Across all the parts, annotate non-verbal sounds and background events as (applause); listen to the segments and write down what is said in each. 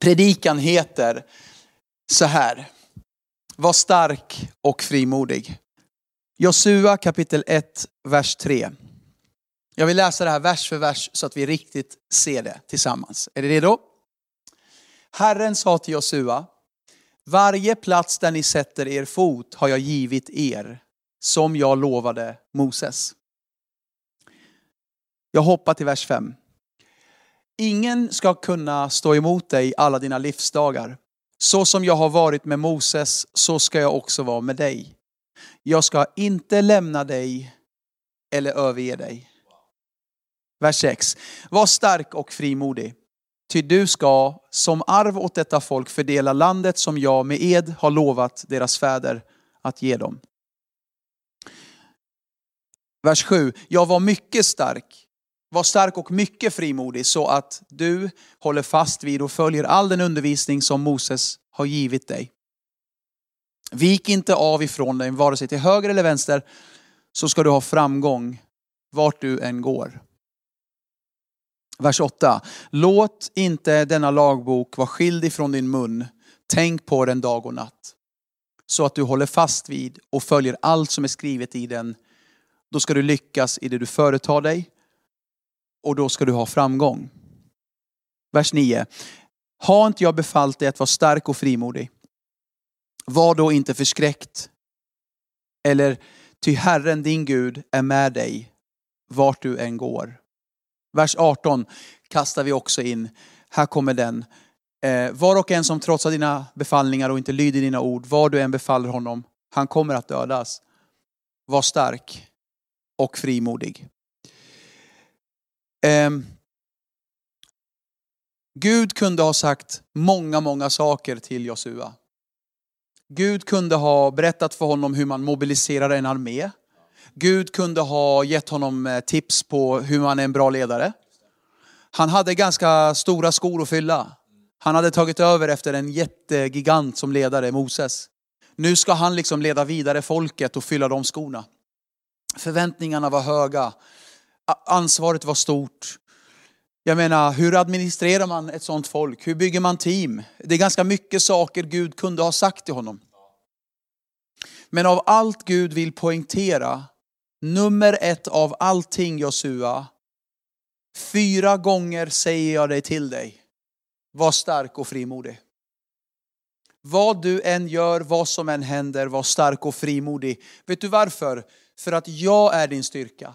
Predikan heter så här. Var stark och frimodig. Josua kapitel 1, vers 3. Jag vill läsa det här vers för vers så att vi riktigt ser det tillsammans. Är ni redo? Herren sa till Josua, varje plats där ni sätter er fot har jag givit er, som jag lovade Moses. Jag hoppar till vers 5. Ingen ska kunna stå emot dig alla dina livsdagar. Så som jag har varit med Moses, så ska jag också vara med dig. Jag ska inte lämna dig eller överge dig. Vers 6. Var stark och frimodig. Ty du ska som arv åt detta folk fördela landet som jag med ed har lovat deras fäder att ge dem. Vers 7. Jag var mycket stark var stark och mycket frimodig så att du håller fast vid och följer all den undervisning som Moses har givit dig. Vik inte av ifrån dig, vare sig till höger eller vänster, så ska du ha framgång vart du än går. Vers 8. Låt inte denna lagbok vara skild ifrån din mun. Tänk på den dag och natt. Så att du håller fast vid och följer allt som är skrivet i den. Då ska du lyckas i det du företar dig och då ska du ha framgång. Vers 9. Har inte jag befallt dig att vara stark och frimodig? Var då inte förskräckt. Eller ty Herren din Gud är med dig vart du än går. Vers 18 kastar vi också in. Här kommer den. Eh, var och en som trotsar dina befallningar och inte lyder dina ord, vad du än befaller honom, han kommer att dödas. Var stark och frimodig. Eh, Gud kunde ha sagt många, många saker till Josua. Gud kunde ha berättat för honom hur man mobiliserar en armé. Gud kunde ha gett honom eh, tips på hur man är en bra ledare. Han hade ganska stora skor att fylla. Han hade tagit över efter en jättegigant som ledare, Moses. Nu ska han liksom leda vidare folket och fylla de skorna. Förväntningarna var höga ansvaret var stort. Jag menar, hur administrerar man ett sånt folk? Hur bygger man team? Det är ganska mycket saker Gud kunde ha sagt till honom. Men av allt Gud vill poängtera, nummer ett av allting Josua, fyra gånger säger jag dig till dig. Var stark och frimodig. Vad du än gör, vad som än händer, var stark och frimodig. Vet du varför? För att jag är din styrka.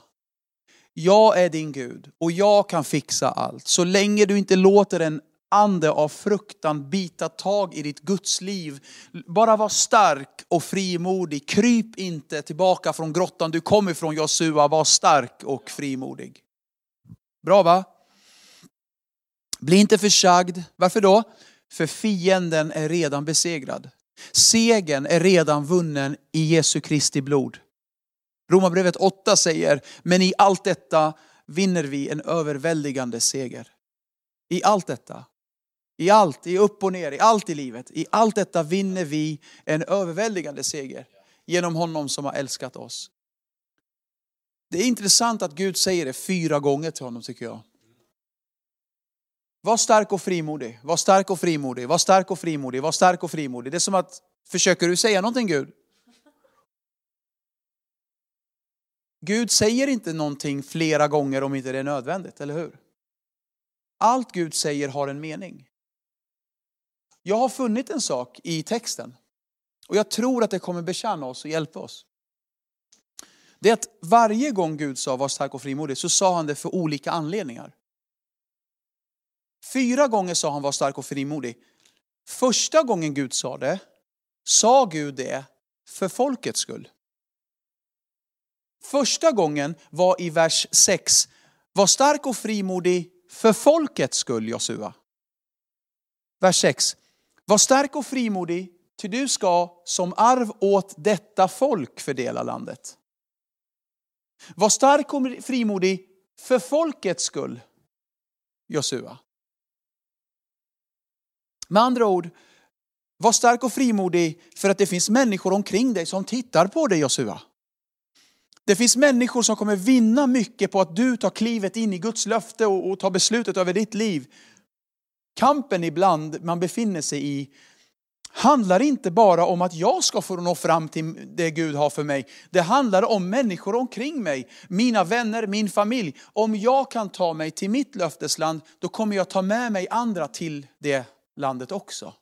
Jag är din Gud och jag kan fixa allt. Så länge du inte låter en ande av fruktan bita tag i ditt Guds liv. Bara var stark och frimodig. Kryp inte tillbaka från grottan du kom ifrån Josua. Var stark och frimodig. Bra va? Bli inte försagd. Varför då? För fienden är redan besegrad. Segen är redan vunnen i Jesu Kristi blod. Romarbrevet 8 säger, men i allt detta vinner vi en överväldigande seger. I allt detta. I allt, i upp och ner, i allt i livet. I allt detta vinner vi en överväldigande seger genom honom som har älskat oss. Det är intressant att Gud säger det fyra gånger till honom tycker jag. Var stark och frimodig, var stark och frimodig, var stark och frimodig, var stark och frimodig. Det är som att, försöker du säga någonting Gud? Gud säger inte någonting flera gånger om inte det är nödvändigt, eller hur? Allt Gud säger har en mening. Jag har funnit en sak i texten och jag tror att det kommer betjäna oss och hjälpa oss. Det är att varje gång Gud sa var stark och frimodig så sa han det för olika anledningar. Fyra gånger sa han var stark och frimodig. Första gången Gud sa det, sa Gud det för folkets skull. Första gången var i vers 6. Var stark och frimodig för folkets skull, Josua. Vers 6. Var stark och frimodig, ty du ska som arv åt detta folk fördela landet. Var stark och frimodig för folkets skull, Josua. Med andra ord, var stark och frimodig för att det finns människor omkring dig som tittar på dig, Josua. Det finns människor som kommer vinna mycket på att du tar klivet in i Guds löfte och, tar beslutet över ditt liv. kampen ibland man befinner sig i handlar inte bara om att jag ska få nå fram till det Gud har för mig. Det handlar om människor omkring mig, mina vänner, min familj. Om jag kan ta mig till mitt löftesland, då kommer jag ta med mig andra till det landet också.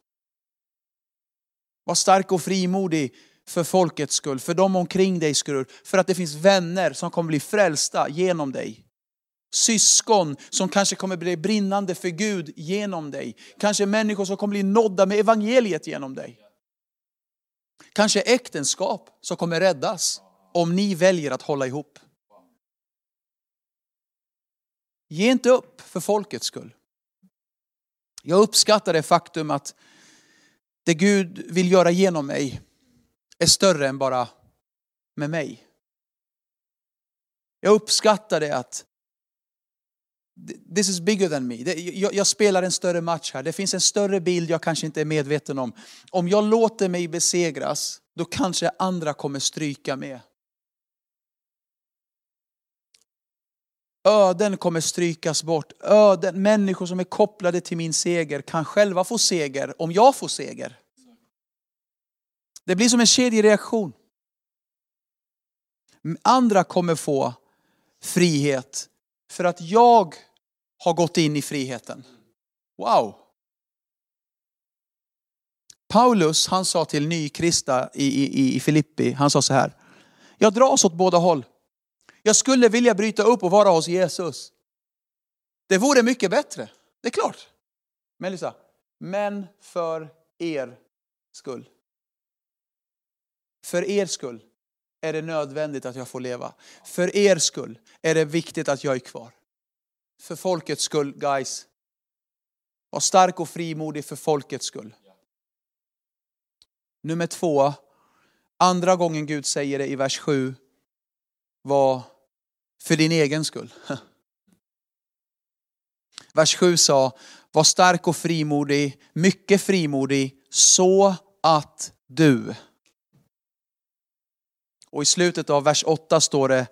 Var stark och frimodig för folkets skull, för de omkring dig skull, för att det finns vänner som kommer bli frälsta genom dig. Syskon som kanske kommer bli brinnande för Gud genom dig. Kanske människor som kommer bli nådda med evangeliet genom dig. Kanske äktenskap som kommer räddas om ni väljer att hålla ihop. Ge inte upp för folkets skull. Jag uppskattar det faktum att det Gud vill göra genom mig är större än bara med mig. Jag uppskattar det att this is bigger than me. Jag, jag, spelar en större match här. Det finns en större bild jag kanske inte är medveten om. Om jag låter mig besegras, då kanske andra kommer stryka med. Öden kommer strykas bort. Öden, människor som är kopplade till min seger kan själva få seger om jag får seger. Det blir som en kedjereaktion. Andra kommer få frihet för att jag har gått in i friheten. Wow! Paulus, han sa till nykristna i, i, i Filippi, han sa så här. Jag dras åt båda håll. Jag skulle vilja bryta upp och vara hos Jesus. Det vore mycket bättre, det är klart. Men Lisa, men för er skull. För er skull är det nödvändigt att jag får leva. För er skull är det viktigt att jag är kvar. För folkets skull, guys. Var stark och frimodig för folkets skull. Nummer två, andra gången Gud säger det i vers 7 var för din egen skull. (laughs) Vers 7 sa, var stark och frimodig, mycket frimodig, så att du och i slutet av vers 8 står det,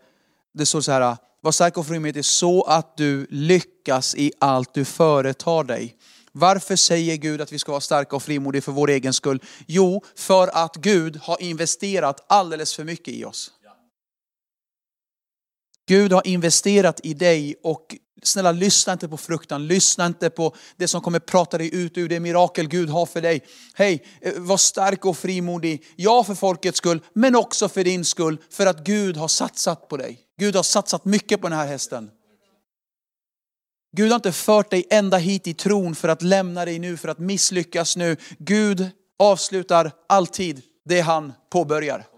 det står så här, var stark och frimodig så att du lyckas i allt du företar dig. Varför säger Gud att vi ska vara starka och frimodiga för vår egen skull? Jo, för att Gud har investerat alldeles för mycket i oss. Gud har investerat i dig och snälla lyssna inte på fruktan, lyssna inte på det som kommer prata dig ut ur det mirakel Gud har för dig. Hej, eh, var stark och frimodig. Ja, för folkets skull, men också för din skull, för att Gud har satsat på dig. Gud har satsat mycket på den här hästen. Gud har inte fört dig ända hit i tron för att lämna dig nu, för att misslyckas nu. Gud avslutar alltid det han påbörjar.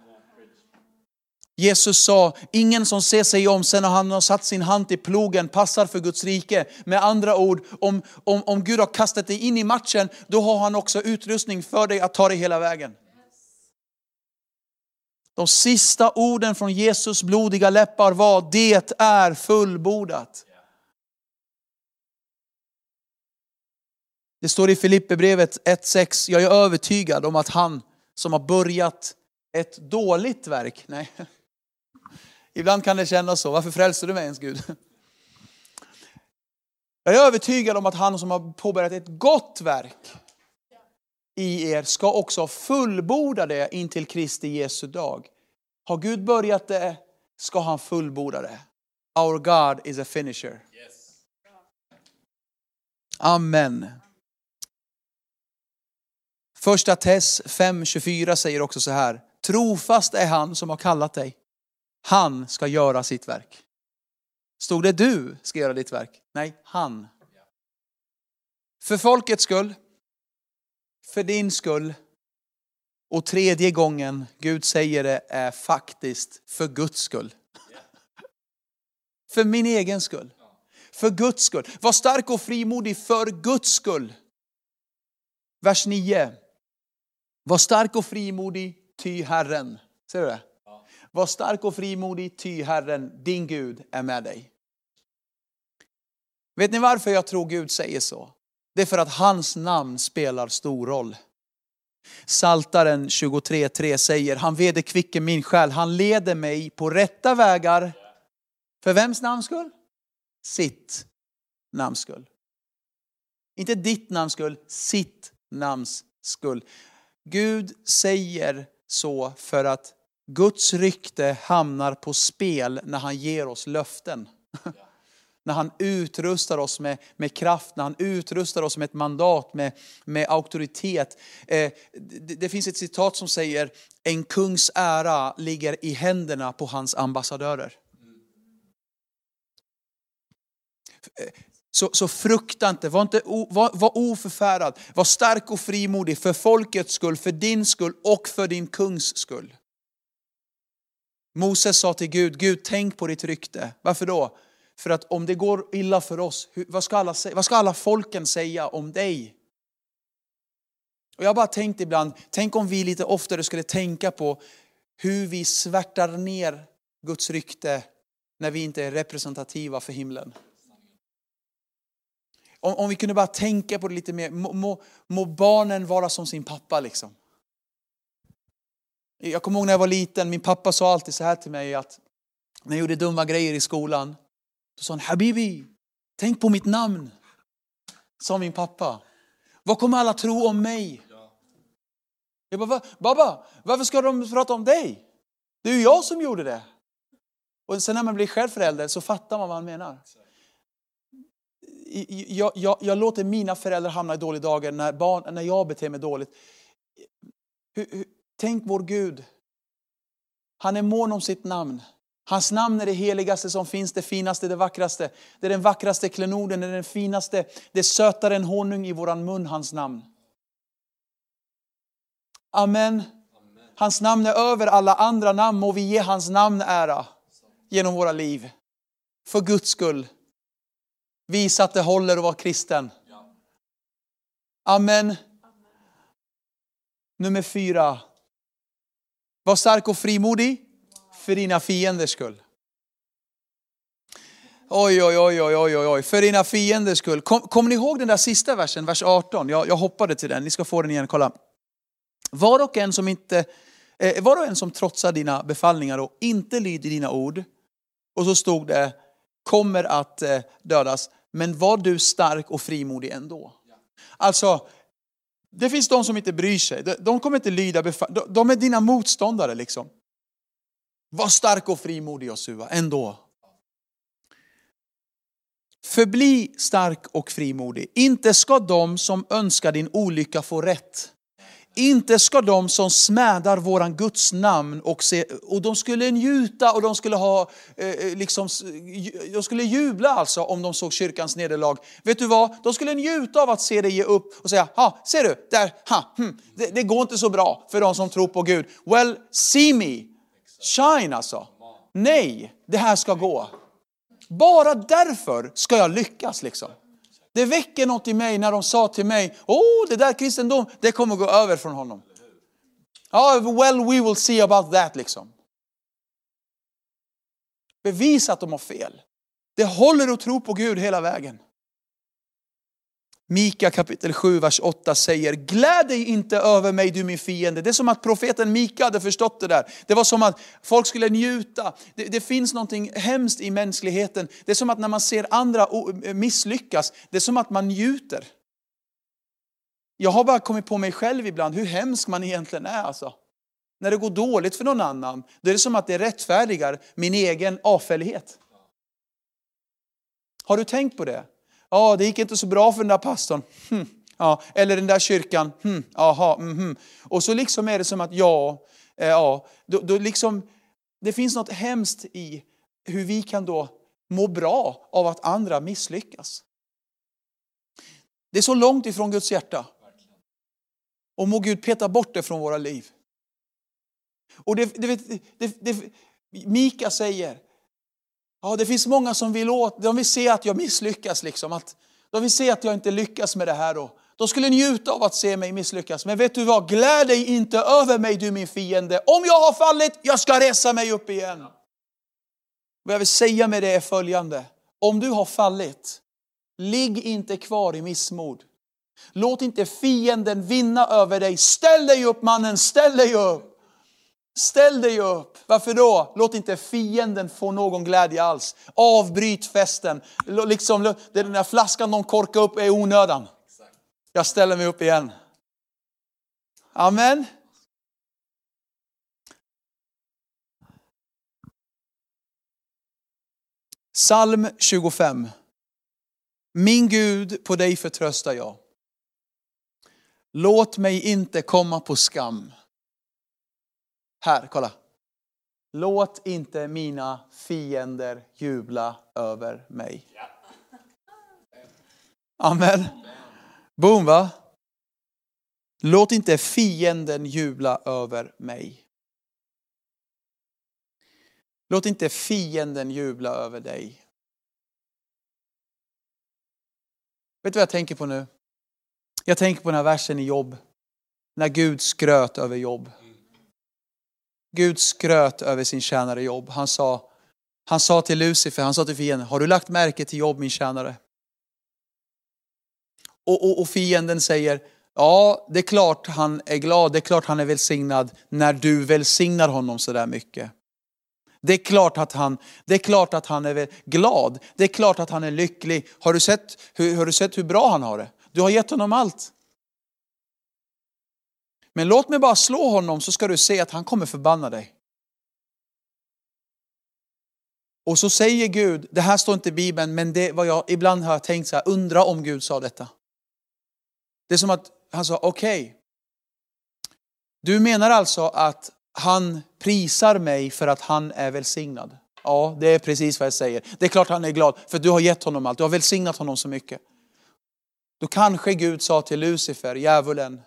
Jesus sa, ingen som ser sig om sen när han har satt sin hand i plogen passar för Guds rike. Med andra ord, om, om, om Gud har kastat dig in i matchen, då har han också utrustning för dig att ta dig hela vägen. De sista orden från Jesus blodiga läppar var, det är fullbordat. Det står i Filipperbrevet 1.6, jag är övertygad om att han som har börjat ett dåligt verk, nej, Ibland kan det kännas så. Varför frälste du mig ens Gud? Jag är övertygad om att han som har påbörjat ett gott verk i er ska också fullborda det intill Kristi Jesu dag. Har Gud börjat det ska han fullborda det. Our God is a finisher. Amen. Första Tess 5.24 säger också så här. Trofast är han som har kallat dig. Han ska göra sitt verk. Stod det du ska göra ditt verk? Nej, han. För folkets skull, för din skull och tredje gången Gud säger det är faktiskt för Guds skull. För min egen skull. För Guds skull. Var stark och frimodig för Guds skull. Vers 9. Var stark och frimodig, ty Herren. Ser du det? Var stark och frimodig, ty Herren, din Gud, är med dig. Vet ni varför jag tror Gud säger så? Det är för att hans namn spelar stor roll. Saltaren 23.3 säger, han vederkvicker min själ, han leder mig på rätta vägar. För vems namns skull? Sitt namns skull. Inte ditt namns skull, sitt namns skull. Gud säger så för att Guds rykte hamnar på spel när han ger oss löften. (laughs) när han utrustar oss med, med kraft, när han utrustar oss med ett mandat, med, med auktoritet. Eh, det, det, finns ett citat som säger, en kungs ära ligger i händerna på hans ambassadörer. Så, så frukta inte, var, inte var, var oförfärad, var stark och frimodig för folkets skull, för din skull och för din kungs skull. Moses sa till Gud, Gud tänk på ditt rykte. Varför då? För att om det går illa för oss, vad ska alla, vad ska alla folken säga om dig? Och jag har bara tänkt ibland, tänk om vi lite oftare skulle tänka på hur vi svärtar ner Guds rykte när vi inte är representativa för himlen. Om, om vi kunde bara tänka på det lite mer, må, må, må barnen vara som sin pappa liksom. Jag kommer ihåg när jag var liten, min pappa sa alltid så här till mig att när jag gjorde dumma grejer i skolan, då sa han Habibi, tänk på mitt namn. Sa min pappa. Vad kommer alla tro om mig? Jag bara, Baba, varför ska de prata om dig? Det är ju jag som gjorde det. Och sen när man blir själv förälder så fattar man vad han menar. Jag, jag, jag låter mina föräldrar hamna i dåliga dagar när, barn, när jag beter mig dåligt. Hur, hur, tänk vår Gud. Han är mån om sitt namn. Hans namn är det heligaste som finns, det finaste, det vackraste. Det är den vackraste klenoden, det är den finaste, det är sötare än honung i våran mun, hans namn. Amen. Hans namn är över alla andra namn, och vi ge hans namn ära genom våra liv. För Guds skull. Visa att det håller att vara kristen. Amen. Nummer fyra. Var stark och frimodig för dina fienders skull. Oj, oj, oj, oj, oj, oj, för dina fienders skull. Kommer kom ni ihåg den där sista versen, vers 18? Jag, jag hoppade till den, ni ska få den igen, kolla. Var och en som inte, eh, var och en som trotsar dina befallningar och inte lyder dina ord, och så stod det, kommer att eh, dödas, men var du stark och frimodig ändå. Alltså, det finns de som inte bryr sig, de kommer inte lyda de är dina motståndare liksom. Var stark och frimodig Josua, ändå. Förbli stark och frimodig. Inte ska de som önskar din olycka få rätt. Inte ska de som smädar våran Guds namn och, se, och de skulle njuta och de skulle ha, eh, eh liksom, de skulle jubla alltså om de såg kyrkans nederlag. Vet du vad? De skulle njuta av att se dig ge upp och säga, ha, ser du, där, ha, hm, det, det går inte så bra för de som tror på Gud. Well, see me, shine alltså. Nej, det här ska gå. Bara därför ska jag lyckas liksom. Det väcker något i mig när de sa till mig, åh oh, det där kristendom, det kommer gå över från honom. Ja, oh, well we will see about that liksom. Bevisa att de har fel. Det håller att tro på Gud hela vägen. Mika kapitel 7, vers 8 säger, gläd dig inte över mig du min fiende. Det är som att profeten Mika hade förstått det där. Det var som att folk skulle njuta. Det, det finns någonting hemskt i mänskligheten. Det är som att när man ser andra misslyckas, det är som att man njuter. Jag har bara kommit på mig själv ibland hur hemsk man egentligen är. Alltså. När det går dåligt för någon annan, då är det som att det rättfärdigar min egen avfällighet. Har du tänkt på det? Ja, det gick inte så bra för den där pastorn. Hm. Ja, eller den där kyrkan. Hm. Aha, mm, Och så liksom är det som att ja, eh, ja då, då liksom, det finns något hemskt i hur vi kan då må bra av att andra misslyckas. Det är så långt ifrån Guds hjärta. Och må Gud peta bort det från våra liv. Och det, det, det, det Mika säger, Ja, det finns många som vill, åt, de vill se att jag misslyckas. Liksom, att de vill se att jag inte lyckas med det här. Och de skulle njuta av att se mig misslyckas. Men vet du vad? Gläd dig inte över mig du min fiende. Om jag har fallit, jag ska resa mig upp igen. Vad jag vill säga med det är följande. Om du har fallit, ligg inte kvar i missmod. Låt inte fienden vinna över dig. Ställ dig upp mannen, ställ dig upp. Ställ dig upp. Varför då? Låt inte fienden få någon glädje alls. Avbryt festen. Liksom, den där flaskan de korkar upp är onödan. Jag ställer mig upp igen. Amen. Psalm 25. Min Gud, på dig förtröstar jag. Låt mig inte komma på skam. Här, kolla. Låt inte mina fiender jubla över mig. Amen. Boom va? Låt inte fienden jubla över mig. Låt inte fienden jubla över dig. Vet du vad jag tänker på nu? Jag tänker på den här versen i Jobb. När Gud skröt över Jobb. Gud skröt över sin tjänare Jobb. Han sa, han sa till Lucifer, han sa till fienden, har du lagt märke till Jobb min tjänare? Och, och, och fienden säger, ja det är klart han är glad, det är klart han är välsignad när du välsignar honom sådär mycket. Det är klart att han, det är, klart att han är glad, det är klart att han är lycklig. Har du, sett, hur, har du sett hur bra han har det? Du har gett honom allt. Men låt mig bara slå honom så ska du se att han kommer förbanna dig. Och så säger Gud, det här står inte i Bibeln, men det vad jag ibland har tänkt så här, undra om Gud sa detta. Det är som att han sa, okej. Okay. Du menar alltså att han prisar mig för att han är välsignad? Ja, det är precis vad jag säger. Det är klart han är glad, för du har gett honom allt. Du har välsignat honom så mycket. Då kanske Gud sa till Lucifer, djävulen,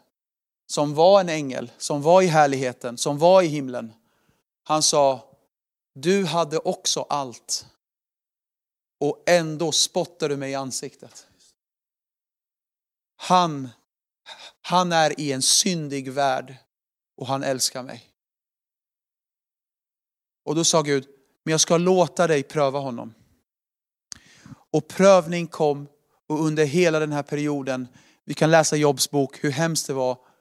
som var en ängel, som var i härligheten, som var i himlen. Han sa, du hade också allt och ändå spottar du mig i ansiktet. Han, han är i en syndig värld och han älskar mig. Och då sa Gud, men jag ska låta dig pröva honom. Och prövning kom och under hela den här perioden, vi kan läsa Jobs bok, hur hemskt det var.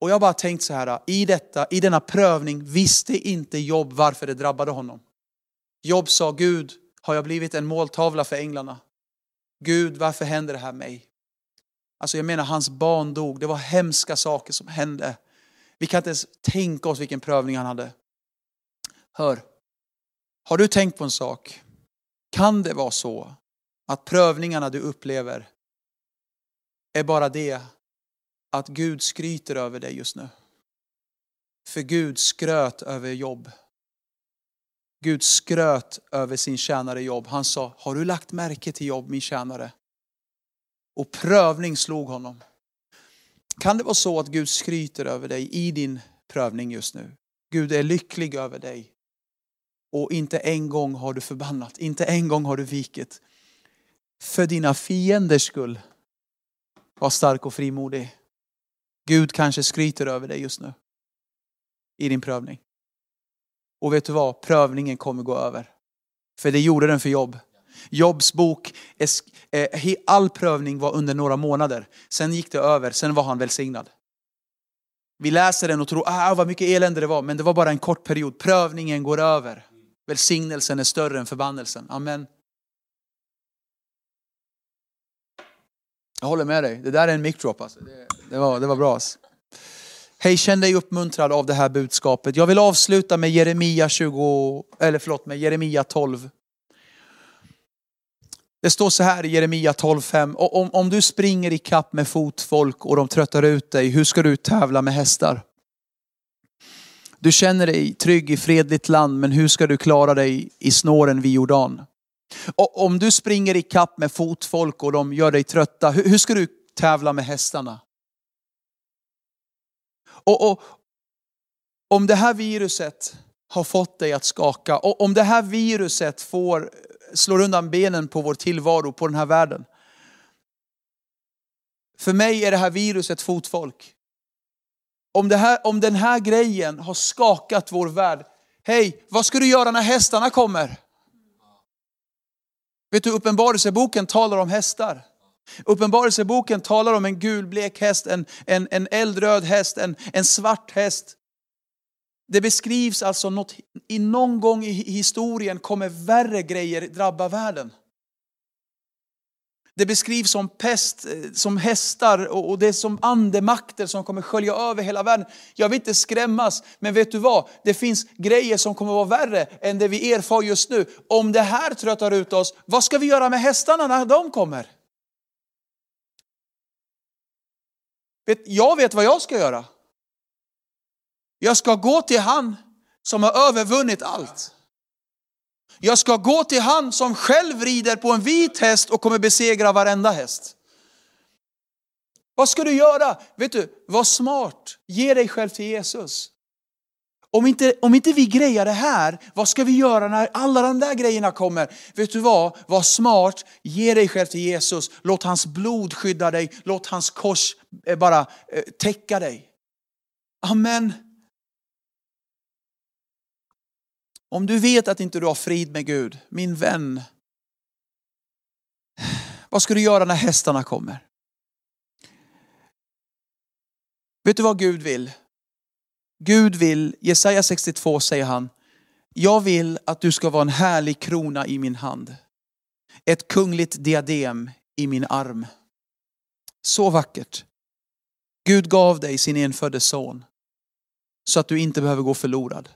Och jag har bara tänkt så här, i, detta, i denna prövning visste inte Jobb varför det drabbade honom. Jobb sa, Gud, har jag blivit en måltavla för änglarna? Gud, varför händer det här mig? Alltså jag menar, hans barn dog. Det var hemska saker som hände. Vi kan inte ens tänka oss vilken prövning han hade. Hör, har du tänkt på en sak? Kan det vara så att prövningarna du upplever är bara det att Gud skryter över dig just nu? För Gud skröt över jobb. Gud skröt över sin tjänare jobb. Han sa, har du lagt märke till jobb min tjänare? Och prövning slog honom. Kan det vara så att Gud skryter över dig i din prövning just nu? Gud är lycklig över dig. Och inte en gång har du förbannat, inte en gång har du vikit. För dina fienders skull. Var stark och frimodig. Gud kanske skryter över dig just nu. I din prövning. Och vet du vad? Prövningen kommer gå över. För det gjorde den för jobb. Jobs bok, eh, all prövning var under några månader. Sen gick det över, sen var han välsignad. Vi läser den och tror, ah, vad mycket elände det var, men det var bara en kort period. Prövningen går över. Välsignelsen är större än förbannelsen. Amen. Jag håller med dig. Det där är en mic drop alltså. det, det, var, det var bra. Alltså. Hej, känn dig uppmuntrad av det här budskapet. Jag vill avsluta med Jeremia 20, eller förlåt, med Jeremia 12. Det står så här i Jeremia 12.5. Om, om du springer i kapp med fotfolk och de tröttar ut dig, hur ska du tävla med hästar? Du känner dig trygg i fredligt land, men hur ska du klara dig i snåren vid Jordan? Och om du springer i kapp med fotfolk och de gör dig trötta, hur, hur ska du tävla med hästarna? Och, och, om det här viruset har fått dig att skaka, och om det här viruset får, slår undan benen på vår tillvaro, på den här världen. För mig är det här viruset fotfolk. Om, det här, om den här grejen har skakat vår värld, hej, vad ska du göra när hästarna kommer? Vet du, Uppenbarelseboken talar om hästar. Uppenbarelseboken talar om en gulblek häst, en, en, en eldröd häst, en, en svart häst. Det beskrivs alltså något, i någon gång i historien kommer värre grejer drabba världen. Det beskrivs som pest, eh, som hästar och det är som andemakter som kommer skölja över hela världen. Jag vill inte skrämmas, men vet du vad? Det finns grejer som kommer vara värre än det vi erfar just nu. Om det här tröttar ut oss, vad ska vi göra med hästarna när de kommer? Jag vet vad jag ska göra. Jag ska gå till han som har övervunnit allt. Jag ska gå till han som själv rider på en vit häst och kommer besegra varenda häst. Vad ska du göra? Vet du, var smart. Ge dig själv till Jesus. Om inte, om inte vi grejar det här, vad ska vi göra när alla de där grejerna kommer? Vet du vad? Var smart, ge dig själv till Jesus. Låt hans blod skydda dig, låt hans kors eh, bara eh, täcka dig. Amen. Om du vet att inte du har frid med Gud, min vän, vad ska du göra när hästarna kommer? Vet du vad Gud vill? Gud vill, Jesaja 62 säger han, jag vill att du ska vara en härlig krona i min hand. Ett kungligt diadem i min arm. Så vackert. Gud gav dig sin enfödde son så att du inte behöver gå förlorad.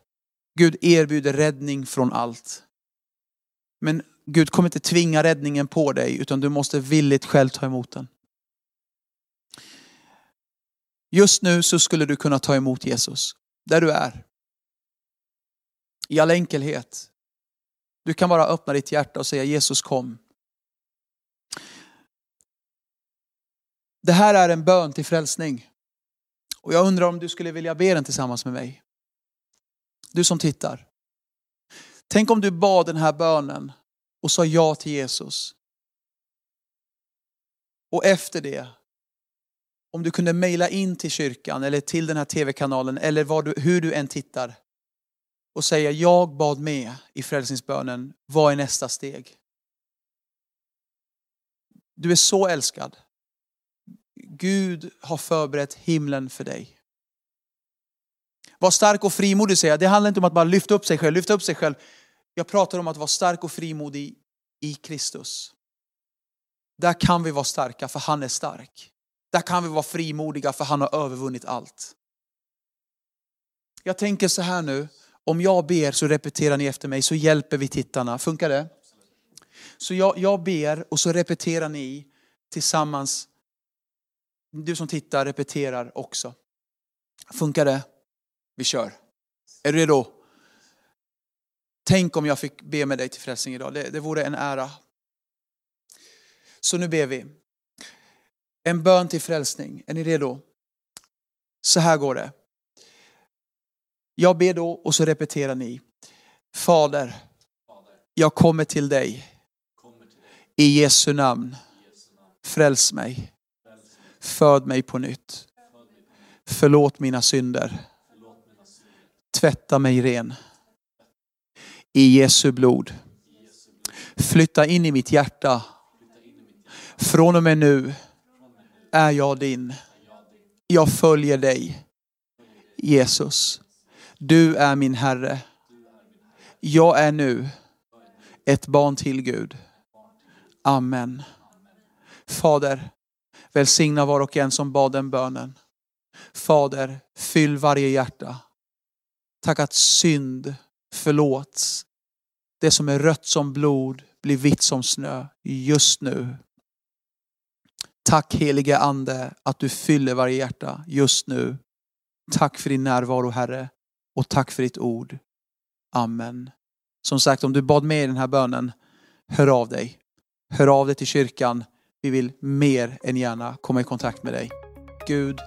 Gud erbjuder räddning från allt. Men Gud kommer inte tvinga räddningen på dig utan du måste villigt själv ta emot den. Just nu så skulle du kunna ta emot Jesus där du är. I all enkelhet. Du kan bara öppna ditt hjärta och säga Jesus kom. Det här är en bön till frälsning. Och jag undrar om du skulle vilja be den tillsammans med mig. Du som tittar. Tänk om du bad den här bönen och sa ja till Jesus. Och efter det, om du kunde mejla in till kyrkan eller till den här tv-kanalen eller du, hur du än tittar och säga jag bad med i frälsningsbönen, vad är nästa steg? Du är så älskad. Gud har förberett himlen för dig. Var stark och frimodig säger jag. Det handlar inte om att bara lyfta upp sig själv, lyfta upp sig själv. Jag pratar om att vara stark och frimodig i Kristus. Där kan vi vara starka för han är stark. Där kan vi vara frimodiga för han har övervunnit allt. Jag tänker så här nu, om jag ber så repeterar ni efter mig så hjälper vi tittarna. Funkar det? Så jag, jag ber och så repeterar ni tillsammans. Du som tittar repeterar också. Funkar det? Vi kör. Är du redo? Tänk om jag fick be med dig till frälsning idag. Det, det vore en ära. Så nu ber vi. En bön till frälsning. Är ni redo? Så här går det. Jag ber då och så repeterar ni. Fader, jag kommer till dig. I Jesu namn. Fräls mig. Föd mig på nytt. Förlåt mina synder. Tvätta mig ren. I Jesu blod. Flytta in i mitt hjärta. Från och med nu är jag din. Jag följer dig. Jesus, du är min Herre. Jag är nu ett barn till Gud. Amen. Fader, välsigna var och en som bad den bönen. Fader, fyll varje hjärta. Tack att synd förlåts. Det som är rött som blod blir vitt som snö just nu. Tack helige Ande att du fyller varje hjärta just nu. Tack för din närvaro Herre och tack för ditt ord. Amen. Som sagt, om du bad med i den här bönen, hör av dig. Hör av dig till kyrkan. Vi vill mer än gärna komma i kontakt med dig. Gud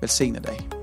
välsigne dig.